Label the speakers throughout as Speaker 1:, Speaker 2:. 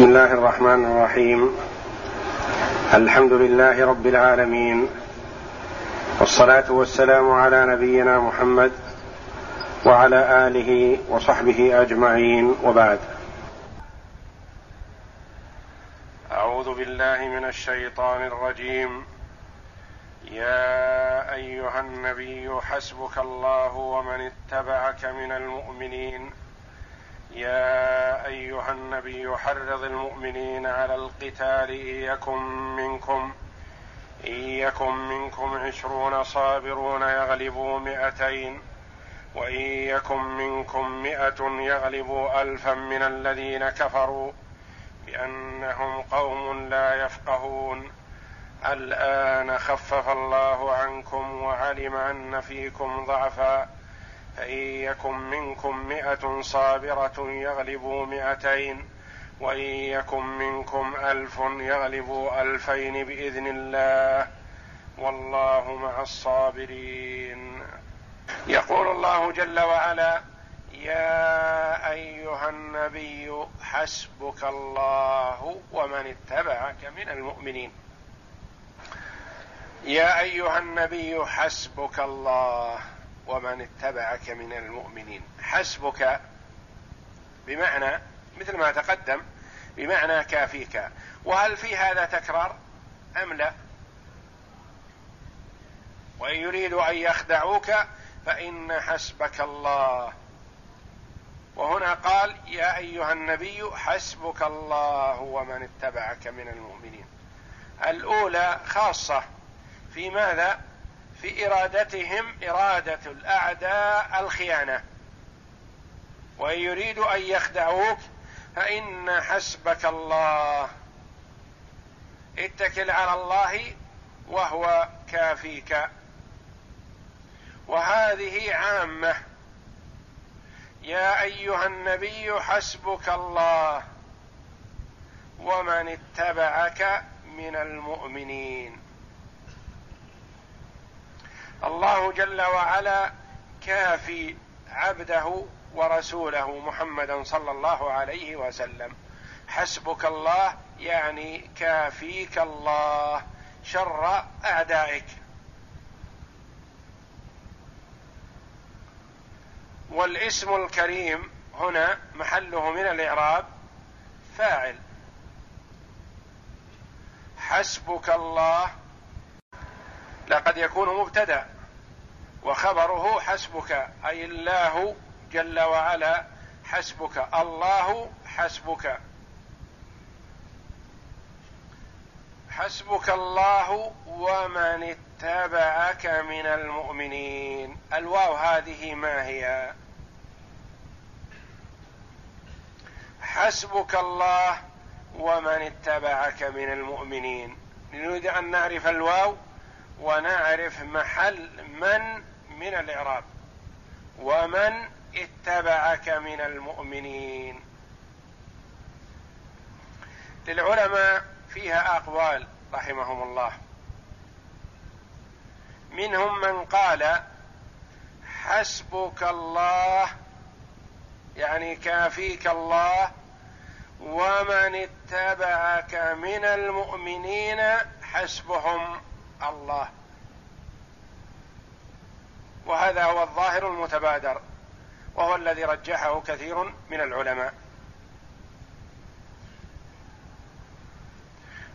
Speaker 1: بسم الله الرحمن الرحيم الحمد لله رب العالمين والصلاه والسلام على نبينا محمد وعلى اله وصحبه اجمعين وبعد اعوذ بالله من الشيطان الرجيم يا ايها النبي حسبك الله ومن اتبعك من المؤمنين يا ايها النبي حرض المؤمنين على القتال ان يكن منكم ان يكن منكم عشرون صابرون يغلبوا مئتين وان يكن منكم مئه يغلبوا الفا من الذين كفروا بانهم قوم لا يفقهون الان خفف الله عنكم وعلم ان فيكم ضعفا فإن يكن منكم مئة صابرة يغلبوا مئتين وإن يكن منكم ألف يغلبوا ألفين بإذن الله والله مع الصابرين يقول الله جل وعلا يا أيها النبي حسبك الله ومن اتبعك من المؤمنين يا أيها النبي حسبك الله ومن اتبعك من المؤمنين حسبك بمعنى مثل ما تقدم بمعنى كافيك وهل في هذا تكرار أم لا وإن يريدوا أن يخدعوك فإن حسبك الله وهنا قال يا أيها النبي حسبك الله ومن اتبعك من المؤمنين الأولى خاصة في ماذا في ارادتهم اراده الاعداء الخيانه وان يريدوا ان يخدعوك فان حسبك الله اتكل على الله وهو كافيك وهذه عامه يا ايها النبي حسبك الله ومن اتبعك من المؤمنين الله جل وعلا كافي عبده ورسوله محمدا صلى الله عليه وسلم حسبك الله يعني كافيك الله شر اعدائك والاسم الكريم هنا محله من الاعراب فاعل حسبك الله لا قد يكون مبتدا وخبره حسبك اي الله جل وعلا حسبك الله حسبك حسبك الله ومن اتبعك من المؤمنين الواو هذه ما هي حسبك الله ومن اتبعك من المؤمنين نريد ان نعرف الواو ونعرف محل من من الإعراب ومن اتبعك من المؤمنين للعلماء فيها أقوال رحمهم الله منهم من قال حسبك الله يعني كافيك الله ومن اتبعك من المؤمنين حسبهم الله وهذا هو الظاهر المتبادر وهو الذي رجحه كثير من العلماء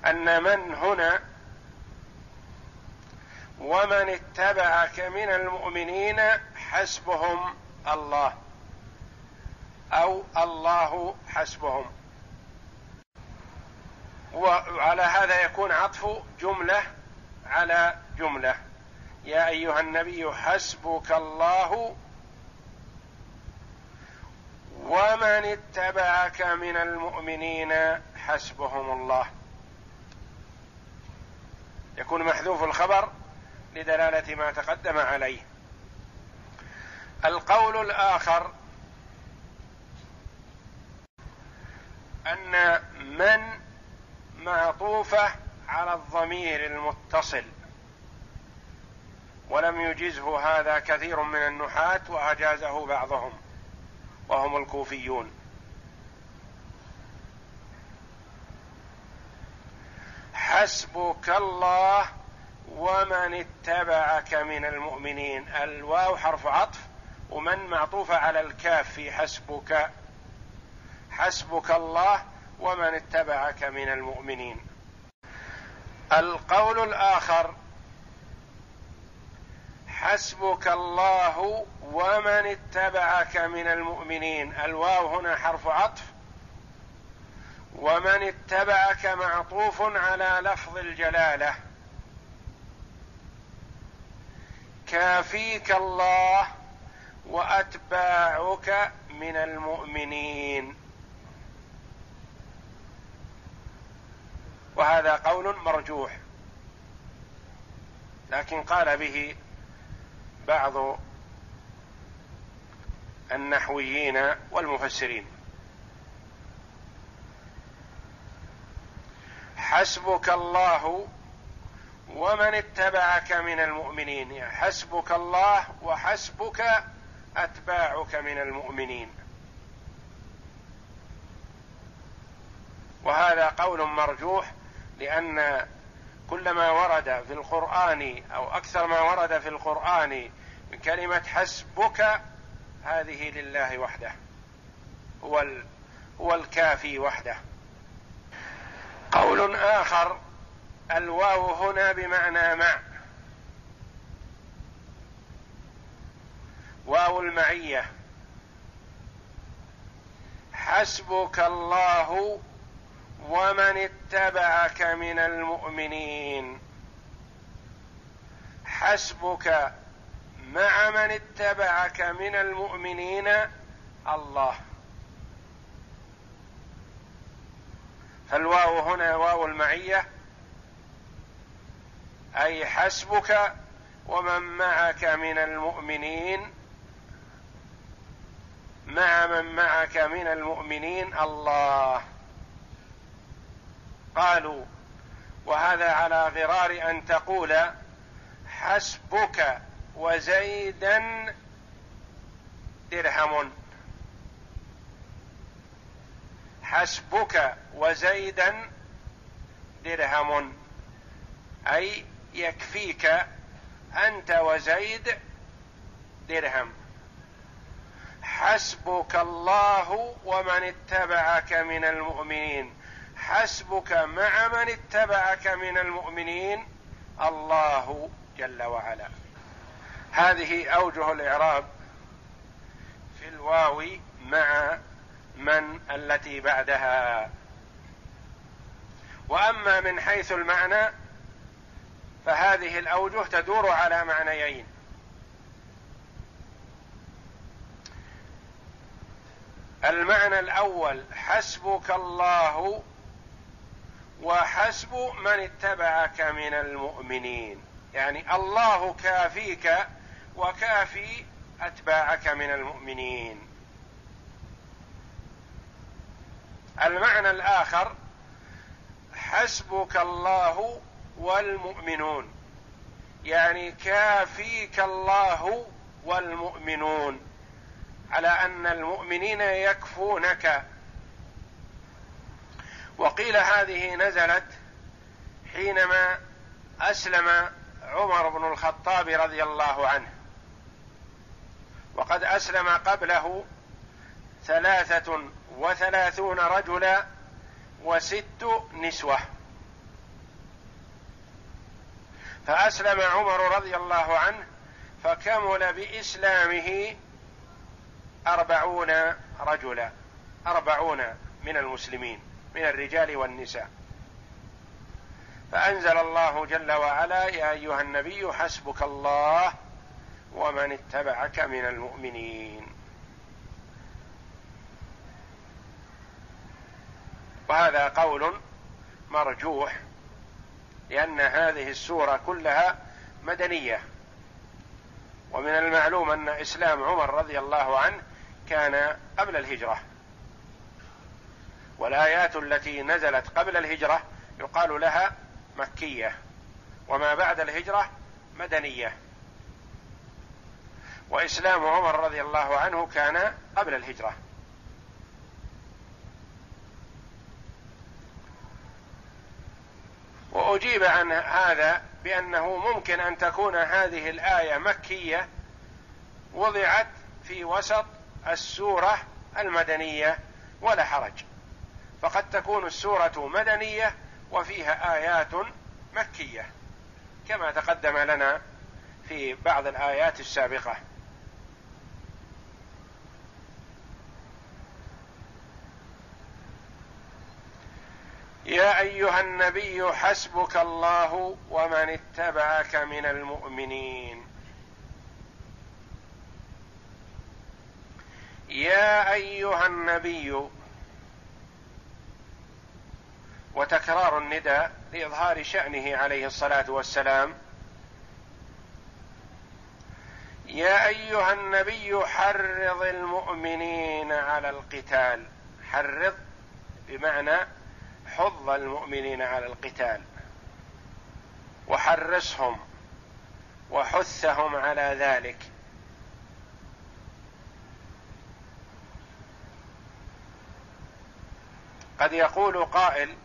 Speaker 1: ان من هنا ومن اتبعك من المؤمنين حسبهم الله او الله حسبهم وعلى هذا يكون عطف جمله على جمله يا ايها النبي حسبك الله ومن اتبعك من المؤمنين حسبهم الله يكون محذوف الخبر لدلاله ما تقدم عليه القول الاخر ان من معطوفه على الضمير المتصل ولم يجزه هذا كثير من النحاة وأجازه بعضهم وهم الكوفيون حسبك الله ومن اتبعك من المؤمنين الواو حرف عطف ومن معطوف على الكاف في حسبك حسبك الله ومن اتبعك من المؤمنين القول الاخر حسبك الله ومن اتبعك من المؤمنين الواو هنا حرف عطف ومن اتبعك معطوف على لفظ الجلاله كافيك الله واتباعك من المؤمنين وهذا قول مرجوح لكن قال به بعض النحويين والمفسرين حسبك الله ومن اتبعك من المؤمنين يعني حسبك الله وحسبك اتباعك من المؤمنين وهذا قول مرجوح لأن كل ما ورد في القرآن أو أكثر ما ورد في القرآن من كلمة حسبك هذه لله وحده هو ال... هو الكافي وحده قول آخر الواو هنا بمعنى مع واو المعية حسبك الله ومن اتبعك من المؤمنين حسبك مع من اتبعك من المؤمنين الله فالواو هنا واو المعيه اي حسبك ومن معك من المؤمنين مع من معك من المؤمنين الله قالوا وهذا على غرار ان تقول حسبك وزيدا درهم حسبك وزيدا درهم اي يكفيك انت وزيد درهم حسبك الله ومن اتبعك من المؤمنين حسبك مع من اتبعك من المؤمنين الله جل وعلا هذه اوجه الاعراب في الواو مع من التي بعدها واما من حيث المعنى فهذه الاوجه تدور على معنيين المعنى الاول حسبك الله وحسب من اتبعك من المؤمنين يعني الله كافيك وكافي اتباعك من المؤمنين المعنى الاخر حسبك الله والمؤمنون يعني كافيك الله والمؤمنون على ان المؤمنين يكفونك وقيل هذه نزلت حينما اسلم عمر بن الخطاب رضي الله عنه وقد اسلم قبله ثلاثه وثلاثون رجلا وست نسوه فاسلم عمر رضي الله عنه فكمل باسلامه اربعون رجلا اربعون من المسلمين من الرجال والنساء فأنزل الله جل وعلا يا أيها النبي حسبك الله ومن اتبعك من المؤمنين وهذا قول مرجوح لأن هذه السورة كلها مدنية ومن المعلوم أن إسلام عمر رضي الله عنه كان قبل الهجرة والايات التي نزلت قبل الهجره يقال لها مكيه وما بعد الهجره مدنيه واسلام عمر رضي الله عنه كان قبل الهجره واجيب عن هذا بانه ممكن ان تكون هذه الايه مكيه وضعت في وسط السوره المدنيه ولا حرج فقد تكون السورة مدنية وفيها آيات مكية كما تقدم لنا في بعض الآيات السابقة يا أيها النبي حسبك الله ومن اتبعك من المؤمنين يا أيها النبي وتكرار النداء لاظهار شانه عليه الصلاه والسلام يا ايها النبي حرض المؤمنين على القتال حرض بمعنى حض المؤمنين على القتال وحرصهم وحثهم على ذلك قد يقول قائل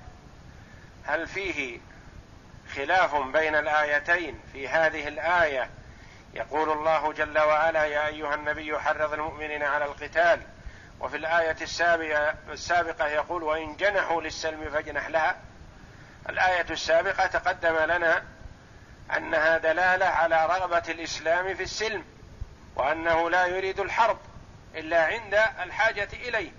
Speaker 1: هل فيه خلاف بين الايتين في هذه الايه يقول الله جل وعلا يا ايها النبي حرض المؤمنين على القتال وفي الايه السابقه, السابقة يقول وان جنحوا للسلم فاجنح لها الايه السابقه تقدم لنا انها دلاله على رغبه الاسلام في السلم وانه لا يريد الحرب الا عند الحاجه اليه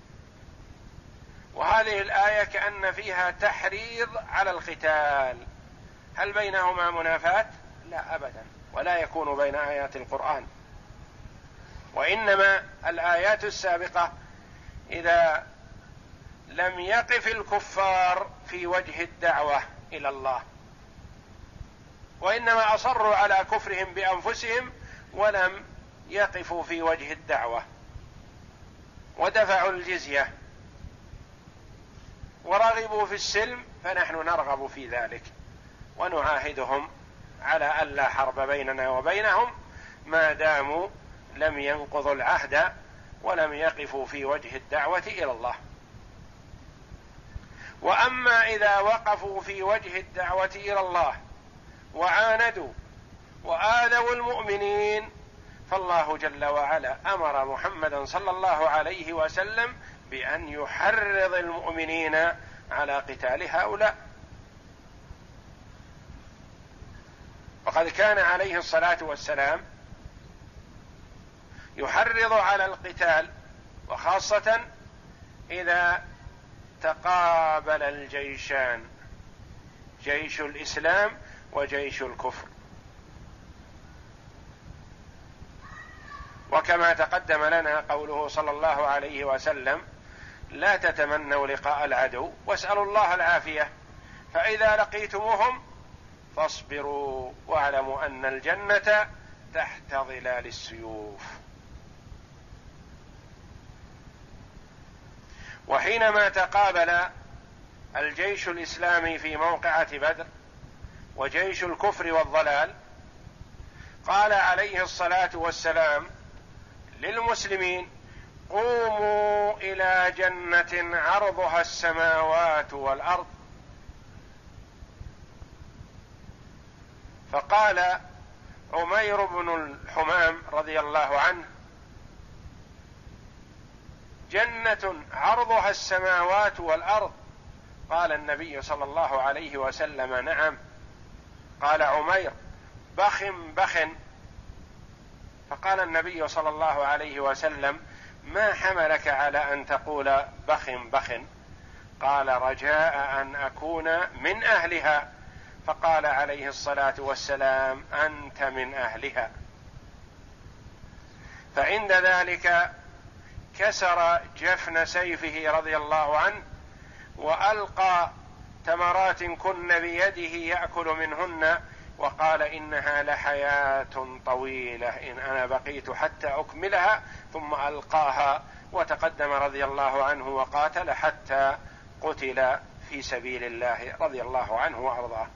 Speaker 1: وهذه الايه كان فيها تحريض على القتال هل بينهما منافاه لا ابدا ولا يكون بين ايات القران وانما الايات السابقه اذا لم يقف الكفار في وجه الدعوه الى الله وانما اصروا على كفرهم بانفسهم ولم يقفوا في وجه الدعوه ودفعوا الجزيه ورغبوا في السلم فنحن نرغب في ذلك ونعاهدهم على ألا حرب بيننا وبينهم ما داموا لم ينقضوا العهد ولم يقفوا في وجه الدعوة إلى الله وأما إذا وقفوا في وجه الدعوة إلى الله وعاندوا وآذوا المؤمنين فالله جل وعلا امر محمدا صلى الله عليه وسلم بأن يحرض المؤمنين على قتال هؤلاء وقد كان عليه الصلاة والسلام يحرض على القتال وخاصة إذا تقابل الجيشان جيش الإسلام وجيش الكفر وكما تقدم لنا قوله صلى الله عليه وسلم لا تتمنوا لقاء العدو واسألوا الله العافية فإذا لقيتموهم فاصبروا واعلموا أن الجنة تحت ظلال السيوف وحينما تقابل الجيش الإسلامي في موقعة بدر وجيش الكفر والضلال قال عليه الصلاة والسلام للمسلمين قوموا الى جنه عرضها السماوات والارض فقال عمير بن الحمام رضي الله عنه جنه عرضها السماوات والارض قال النبي صلى الله عليه وسلم نعم قال عمير بخ بخ فقال النبي صلى الله عليه وسلم ما حملك على ان تقول بخ بخ قال رجاء ان اكون من اهلها فقال عليه الصلاه والسلام انت من اهلها فعند ذلك كسر جفن سيفه رضي الله عنه والقى تمرات كن بيده ياكل منهن وقال انها لحياه طويله ان انا بقيت حتى اكملها ثم القاها وتقدم رضي الله عنه وقاتل حتى قتل في سبيل الله رضي الله عنه وارضاه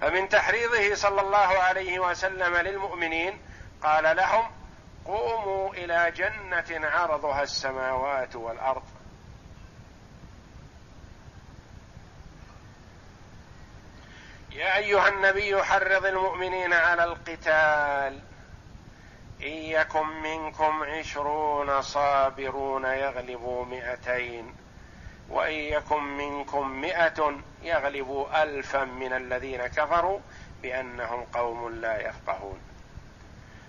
Speaker 1: فمن تحريضه صلى الله عليه وسلم للمؤمنين قال لهم قوموا الى جنه عرضها السماوات والارض يا ايها النبي حرض المؤمنين على القتال ان يكن منكم عشرون صابرون يغلبوا مئتين وان يكن منكم مئه يغلبوا الفا من الذين كفروا بانهم قوم لا يفقهون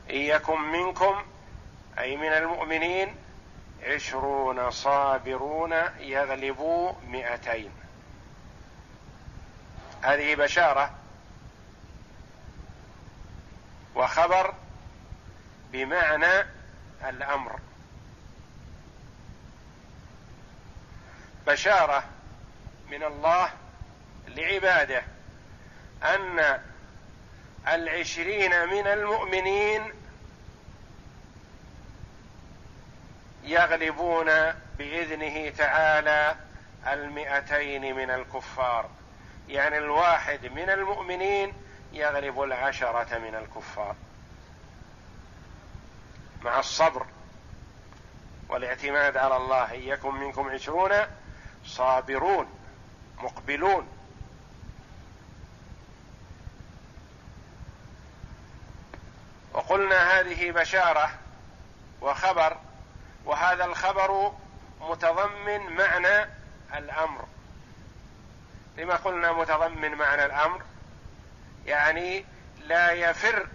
Speaker 1: ان يكن منكم اي من المؤمنين عشرون صابرون يغلبوا مئتين هذه بشارة وخبر بمعنى الأمر بشارة من الله لعباده أن العشرين من المؤمنين يغلبون بإذنه تعالى المئتين من الكفار يعني الواحد من المؤمنين يغلب العشرة من الكفار مع الصبر والاعتماد على الله إن يكن منكم عشرون صابرون مقبلون وقلنا هذه بشارة وخبر وهذا الخبر متضمن معنى الأمر لما قلنا متضمن معنى الامر يعني لا يفر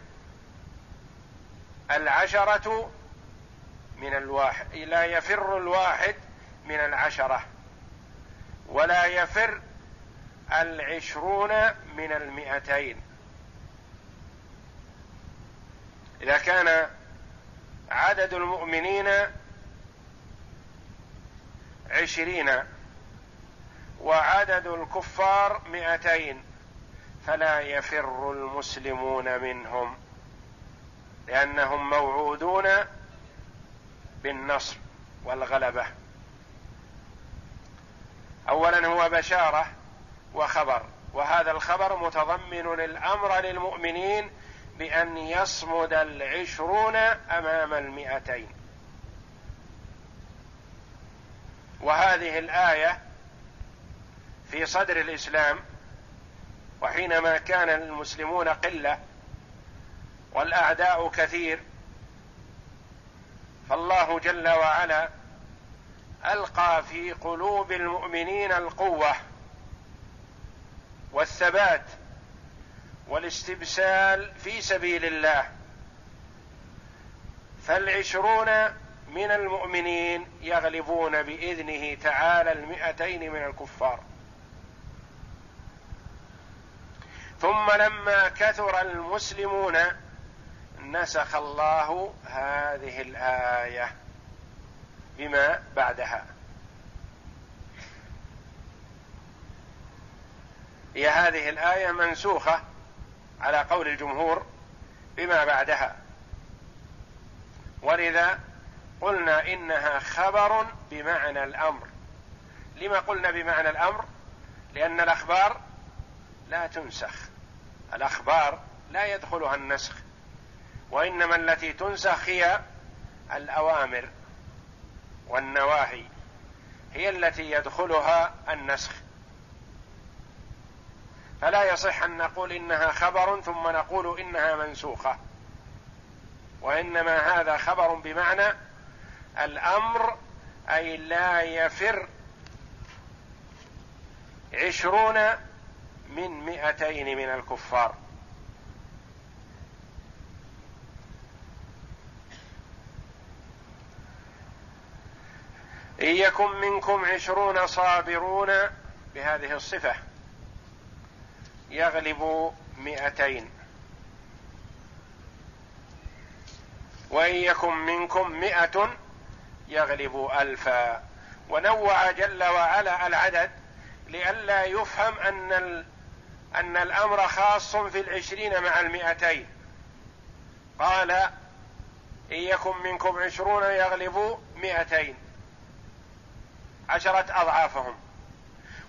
Speaker 1: العشره من الواحد لا يفر الواحد من العشره ولا يفر العشرون من المئتين اذا كان عدد المؤمنين عشرين وعدد الكفار مئتين فلا يفر المسلمون منهم لأنهم موعودون بالنصر والغلبة أولا هو بشارة وخبر وهذا الخبر متضمن الأمر للمؤمنين بأن يصمد العشرون أمام المئتين وهذه الآية في صدر الإسلام وحينما كان المسلمون قلة والأعداء كثير فالله جل وعلا ألقى في قلوب المؤمنين القوة والثبات والاستبسال في سبيل الله فالعشرون من المؤمنين يغلبون بإذنه تعالى المئتين من الكفار ثم لما كثر المسلمون نسخ الله هذه الايه بما بعدها هي هذه الايه منسوخه على قول الجمهور بما بعدها ولذا قلنا انها خبر بمعنى الامر لما قلنا بمعنى الامر لان الاخبار لا تنسخ الأخبار لا يدخلها النسخ وإنما التي تنسخ هي الأوامر والنواهي هي التي يدخلها النسخ فلا يصح أن نقول إنها خبر ثم نقول إنها منسوخة وإنما هذا خبر بمعنى الأمر أي لا يفر عشرون من مئتين من الكفار إن يكن منكم عشرون صابرون بهذه الصفة يغلب مئتين وإن يكن منكم مئة يغلب ألفا ونوع جل وعلا العدد لئلا يفهم أن أن الأمر خاص في العشرين مع المئتين قال إن يكن منكم عشرون يغلبوا مئتين عشرة أضعافهم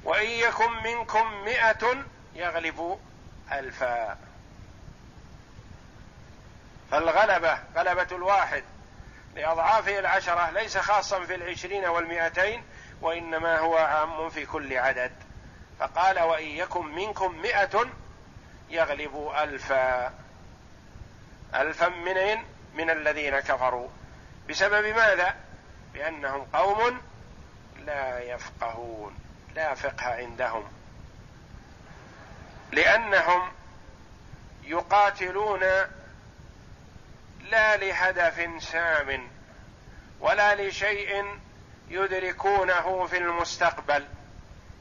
Speaker 1: وإن يكن منكم مئة يغلبوا ألفا فالغلبة غلبة الواحد لأضعافه العشرة ليس خاصا في العشرين والمئتين وإنما هو عام في كل عدد فقال وإن يكن منكم مئة يغلبوا ألفا ألفا منين من الذين كفروا بسبب ماذا بأنهم قوم لا يفقهون لا فقه عندهم لأنهم يقاتلون لا لهدف سام ولا لشيء يدركونه في المستقبل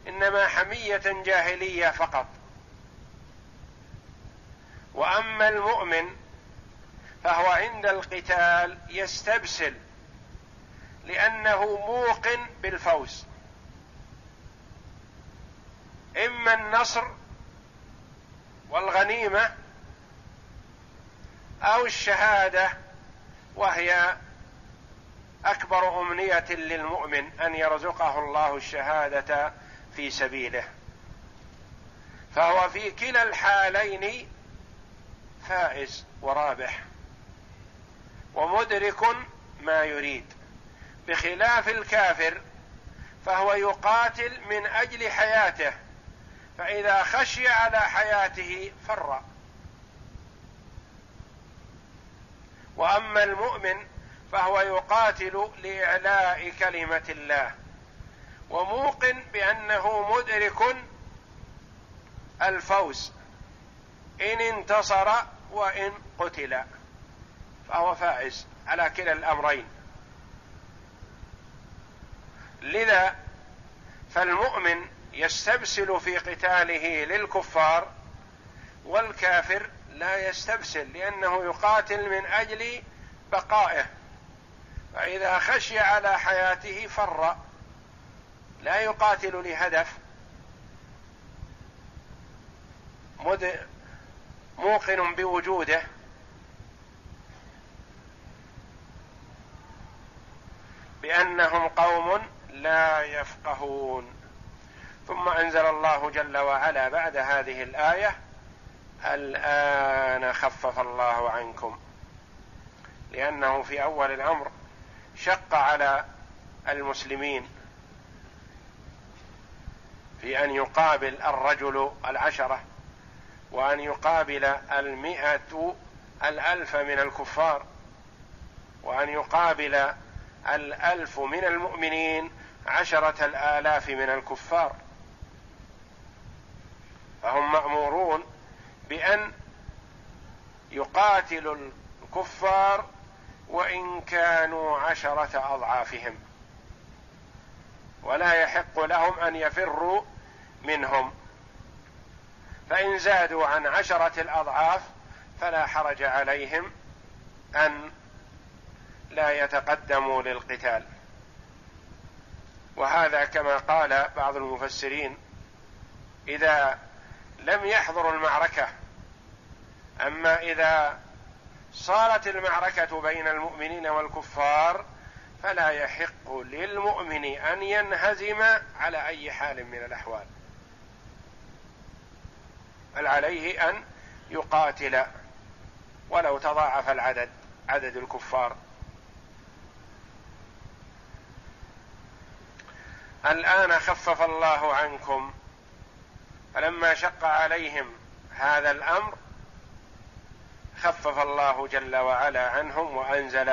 Speaker 1: انما حميه جاهليه فقط واما المؤمن فهو عند القتال يستبسل لانه موقن بالفوز اما النصر والغنيمه او الشهاده وهي اكبر امنيه للمؤمن ان يرزقه الله الشهاده في سبيله فهو في كلا الحالين فائز ورابح ومدرك ما يريد بخلاف الكافر فهو يقاتل من اجل حياته فاذا خشي على حياته فر واما المؤمن فهو يقاتل لاعلاء كلمه الله وموقن بانه مدرك الفوز ان انتصر وان قتل فهو فائز على كلا الامرين لذا فالمؤمن يستبسل في قتاله للكفار والكافر لا يستبسل لانه يقاتل من اجل بقائه فاذا خشي على حياته فر لا يقاتل لهدف موقن بوجوده بانهم قوم لا يفقهون ثم انزل الله جل وعلا بعد هذه الايه الان خفف الله عنكم لانه في اول الامر شق على المسلمين في أن يقابل الرجل العشرة وأن يقابل المئة الألف من الكفار وأن يقابل الألف من المؤمنين عشرة الآلاف من الكفار فهم مأمورون بأن يقاتلوا الكفار وإن كانوا عشرة أضعافهم ولا يحق لهم ان يفروا منهم فان زادوا عن عشره الاضعاف فلا حرج عليهم ان لا يتقدموا للقتال وهذا كما قال بعض المفسرين اذا لم يحضروا المعركه اما اذا صارت المعركه بين المؤمنين والكفار فلا يحق للمؤمن ان ينهزم على اي حال من الاحوال بل عليه ان يقاتل ولو تضاعف العدد عدد الكفار الان خفف الله عنكم فلما شق عليهم هذا الامر خفف الله جل وعلا عنهم وانزل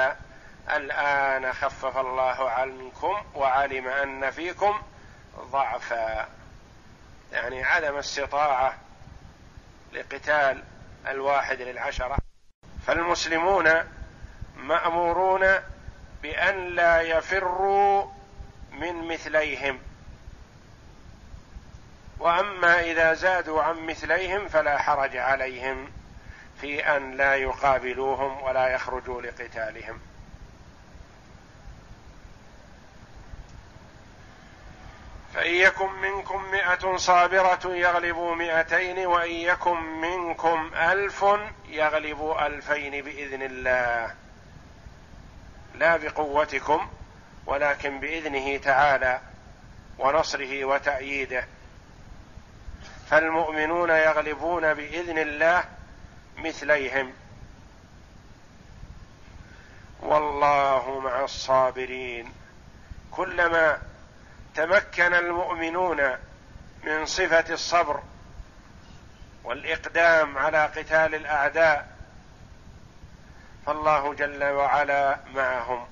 Speaker 1: الان خفف الله عنكم وعلم ان فيكم ضعفا يعني عدم استطاعه لقتال الواحد للعشره فالمسلمون مامورون بان لا يفروا من مثليهم واما اذا زادوا عن مثليهم فلا حرج عليهم في ان لا يقابلوهم ولا يخرجوا لقتالهم فإن يكن منكم مئة صابرة يغلبوا مئتين وإن يكن منكم ألف يغلبوا ألفين بإذن الله لا بقوتكم ولكن بإذنه تعالى ونصره وتأييده فالمؤمنون يغلبون بإذن الله مثليهم والله مع الصابرين كلما تمكن المؤمنون من صفه الصبر والاقدام على قتال الاعداء فالله جل وعلا معهم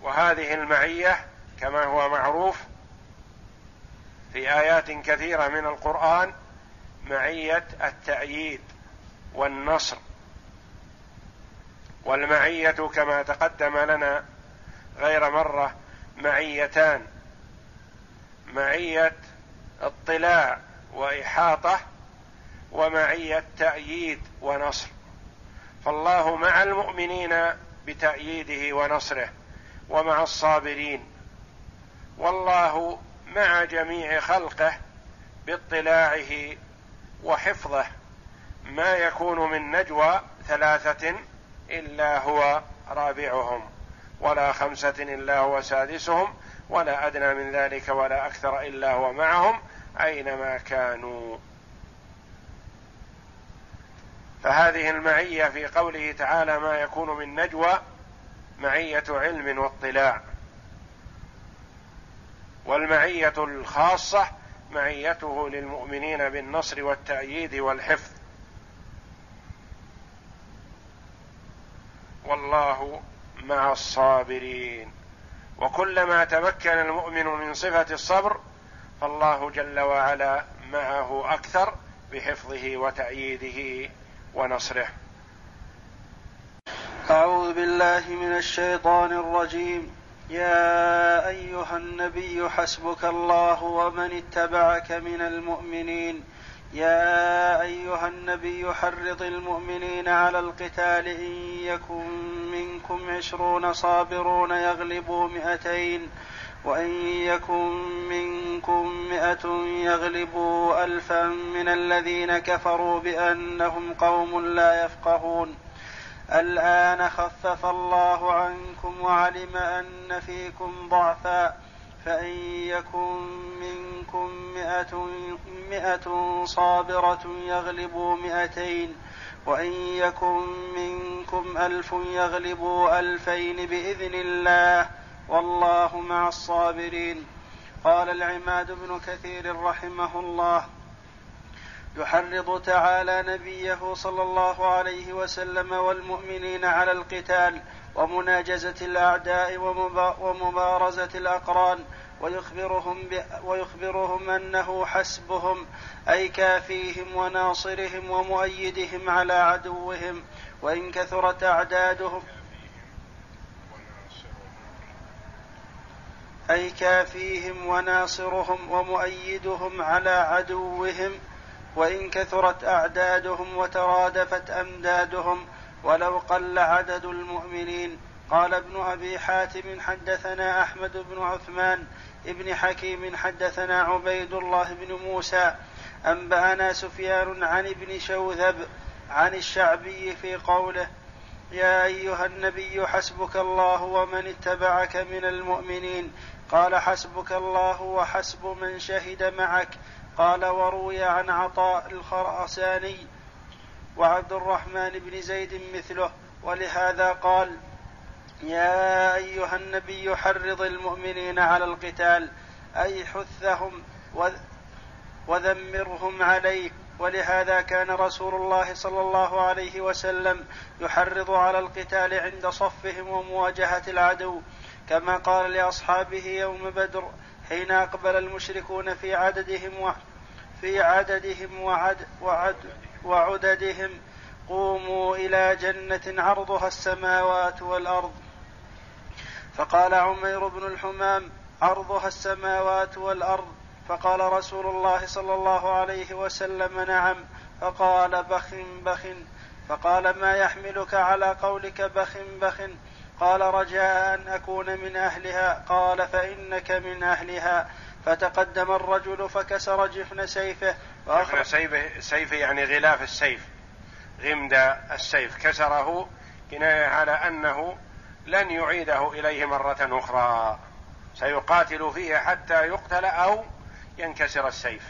Speaker 1: وهذه المعيه كما هو معروف في ايات كثيره من القران معيه التاييد والنصر والمعيه كما تقدم لنا غير مره معيتان معيه اطلاع واحاطه ومعيه تاييد ونصر فالله مع المؤمنين بتاييده ونصره ومع الصابرين والله مع جميع خلقه باطلاعه وحفظه ما يكون من نجوى ثلاثه الا هو رابعهم ولا خمسة إلا هو سادسهم ولا أدنى من ذلك ولا أكثر إلا هو معهم أينما كانوا فهذه المعية في قوله تعالى ما يكون من نجوى معية علم واطلاع والمعية الخاصة معيته للمؤمنين بالنصر والتأييد والحفظ والله مع الصابرين وكلما تمكن المؤمن من صفه الصبر فالله جل وعلا معه اكثر بحفظه وتاييده ونصره اعوذ بالله من الشيطان الرجيم يا ايها النبي حسبك الله ومن اتبعك من المؤمنين يا ايها النبي حرض المؤمنين على القتال ان يكن منكم عشرون صابرون يغلبوا مئتين وان يكن منكم مئه يغلبوا الفا من الذين كفروا بانهم قوم لا يفقهون الان خفف الله عنكم وعلم ان فيكم ضعفا فإن يكن منكم مئة, مئة صابرة يغلبوا مئتين وإن يكن منكم ألف يغلبوا ألفين بإذن الله والله مع الصابرين قال العماد بن كثير رحمه الله يحرض تعالى نبيه صلى الله عليه وسلم والمؤمنين على القتال ومناجزة الأعداء ومبارزة الأقران ويخبرهم, ويخبرهم أنه حسبهم أي كافيهم وناصرهم ومؤيدهم على عدوهم وإن كثرت أعدادهم أي كافيهم وناصرهم ومؤيدهم على عدوهم وإن كثرت أعدادهم وترادفت أمدادهم ولو قل عدد المؤمنين قال ابن ابي حاتم حدثنا احمد بن عثمان ابن حكيم حدثنا عبيد الله بن موسى انبانا سفيان عن ابن شوذب عن الشعبي في قوله يا ايها النبي حسبك الله ومن اتبعك من المؤمنين قال حسبك الله وحسب من شهد معك قال وروي عن عطاء الخراساني وعبد الرحمن بن زيد مثله ولهذا قال يا ايها النبي حرض المؤمنين على القتال اي حثهم وذمرهم عليك ولهذا كان رسول الله صلى الله عليه وسلم يحرض على القتال عند صفهم ومواجهه العدو كما قال لاصحابه يوم بدر حين اقبل المشركون في عددهم و في عددهم وعد, وعد وعددهم قوموا الى جنه عرضها السماوات والارض فقال عمير بن الحمام عرضها السماوات والارض فقال رسول الله صلى الله عليه وسلم نعم فقال بخ بخ فقال ما يحملك على قولك بخ بخ قال رجاء ان اكون من اهلها قال فانك من اهلها فتقدم الرجل فكسر جفن سيفه
Speaker 2: جفن سيفه, سيفه يعني غلاف السيف غمد السيف كسره كناية على أنه لن يعيده إليه مرة أخرى سيقاتل فيه حتى يقتل أو ينكسر السيف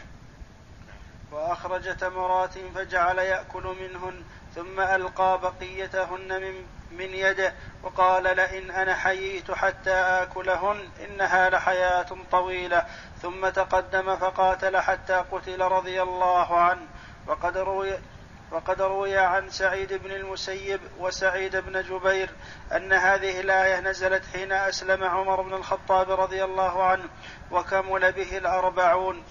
Speaker 1: وأخرج تمرات فجعل يأكل منهن ثم ألقى بقيتهن من من يده وقال لئن أنا حييت
Speaker 3: حتى
Speaker 1: آكلهن
Speaker 3: إنها لحياة طويلة ثم تقدم فقاتل حتى قتل رضي الله عنه وقد روي وقد روي عن سعيد بن المسيب وسعيد بن جبير أن هذه الآية نزلت حين أسلم عمر بن الخطاب رضي الله عنه وكمل به الأربعون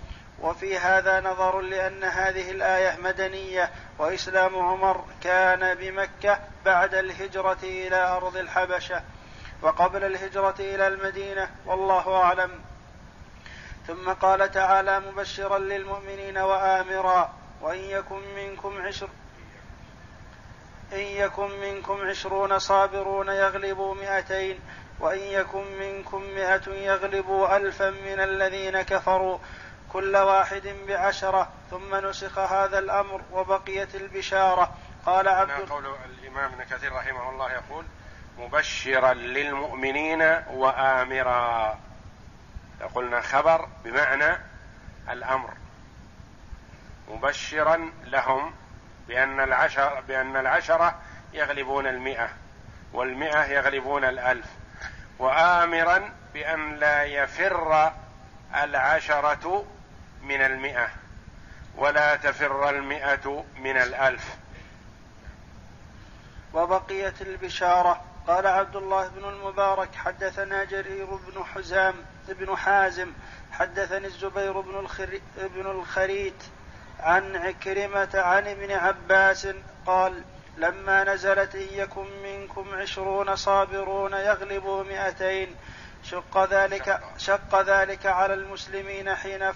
Speaker 3: وفي هذا نظر لأن هذه الآية مدنية وإسلام عمر كان بمكة بعد الهجرة إلى أرض الحبشة وقبل الهجرة إلى المدينة والله أعلم ثم قال تعالى مبشرا للمؤمنين وآمرا وإن يكن منكم عشر إن يكن منكم عشرون صابرون يغلبوا مئتين وإن يكن منكم مئة يغلبوا ألفا من الذين كفروا كل واحد بعشرة ثم نسخ هذا الأمر وبقيت البشارة
Speaker 1: قال عبد هنا قول الإمام ابن كثير رحمه الله يقول مبشرا للمؤمنين وآمرا قلنا خبر بمعنى الأمر مبشرا لهم بأن العشر بأن العشرة يغلبون المئة والمئة يغلبون الألف وآمرا بأن لا يفر العشرة من المئة ولا تفر المئة من الألف
Speaker 3: وبقيت البشارة قال عبد الله بن المبارك حدثنا جرير بن حزام بن حازم حدثني الزبير بن, الخري بن الخريت عن عكرمة عن ابن عباس قال لما نزلت إن يكن منكم عشرون صابرون يغلبوا مئتين شق ذلك شق ذلك على المسلمين حين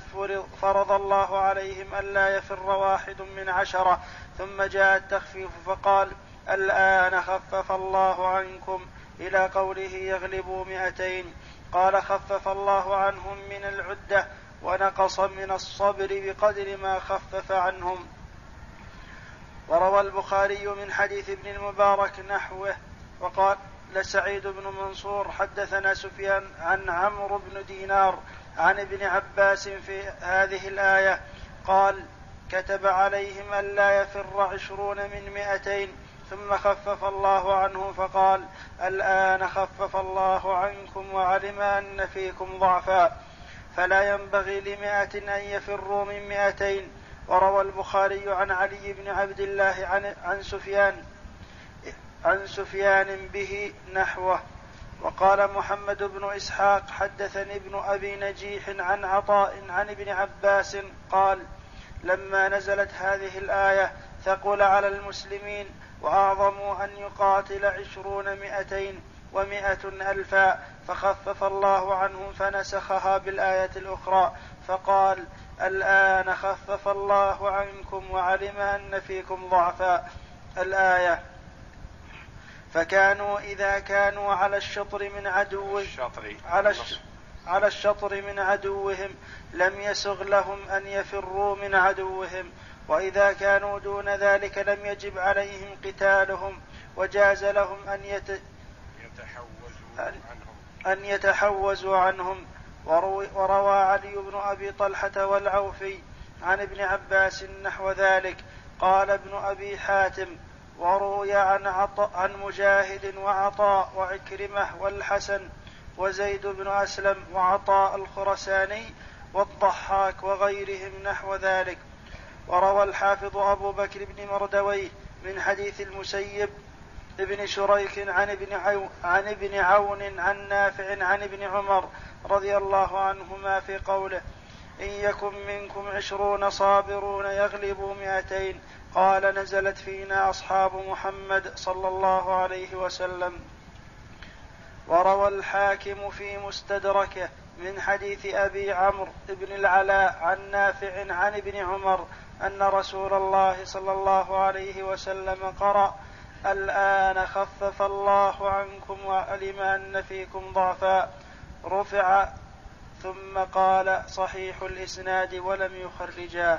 Speaker 3: فرض الله عليهم ألا يفر واحد من عشرة ثم جاء التخفيف فقال الآن خفف الله عنكم إلى قوله يغلبوا مئتين قال خفف الله عنهم من العدة ونقص من الصبر بقدر ما خفف عنهم وروى البخاري من حديث ابن المبارك نحوه وقال لسعيد بن منصور حدثنا سفيان عن عمرو بن دينار عن ابن عباس في هذه الآية قال كتب عليهم ألا يفر عشرون من مئتين ثم خفف الله عنه فقال الآن خفف الله عنكم وعلم أن فيكم ضعفا فلا ينبغي لمائة أن يفروا من مائتين وروى البخاري عن علي بن عبد الله عن, عن سفيان عن سفيان به نحوه وقال محمد بن اسحاق حدثني ابن ابي نجيح عن عطاء عن ابن عباس قال لما نزلت هذه الايه ثقل على المسلمين واعظموا ان يقاتل عشرون مائتين ومائه الفا فخفف الله عنهم فنسخها بالايه الاخرى فقال الان خفف الله عنكم وعلم ان فيكم ضعفا الايه فكانوا إذا كانوا على الشطر من عدو الشطر على الشطر على الشطر من عدوهم لم يسغ لهم أن يفروا من عدوهم وإذا كانوا دون ذلك لم يجب عليهم قتالهم وجاز لهم أن يت... يتحوزوا أن... عنهم أن يتحوزوا عنهم وروى علي بن أبي طلحة والعوفي عن ابن عباس نحو ذلك قال ابن أبي حاتم وروي عن عطاء عن مجاهد وعطاء وعكرمه والحسن وزيد بن اسلم وعطاء الخرساني والضحاك وغيرهم نحو ذلك وروى الحافظ ابو بكر بن مردويه من حديث المسيب ابن شريك عن ابن عن ابن عون عن نافع عن ابن عمر رضي الله عنهما في قوله إن يكن منكم عشرون صابرون يغلبوا مئتين قال نزلت فينا اصحاب محمد صلى الله عليه وسلم وروى الحاكم في مستدركه من حديث ابي عمرو بن العلاء عن نافع عن ابن عمر ان رسول الله صلى الله عليه وسلم قرأ الآن خفف الله عنكم وعلم أن فيكم ضعفا رفع ثم قال صحيح الإسناد ولم يخرجاه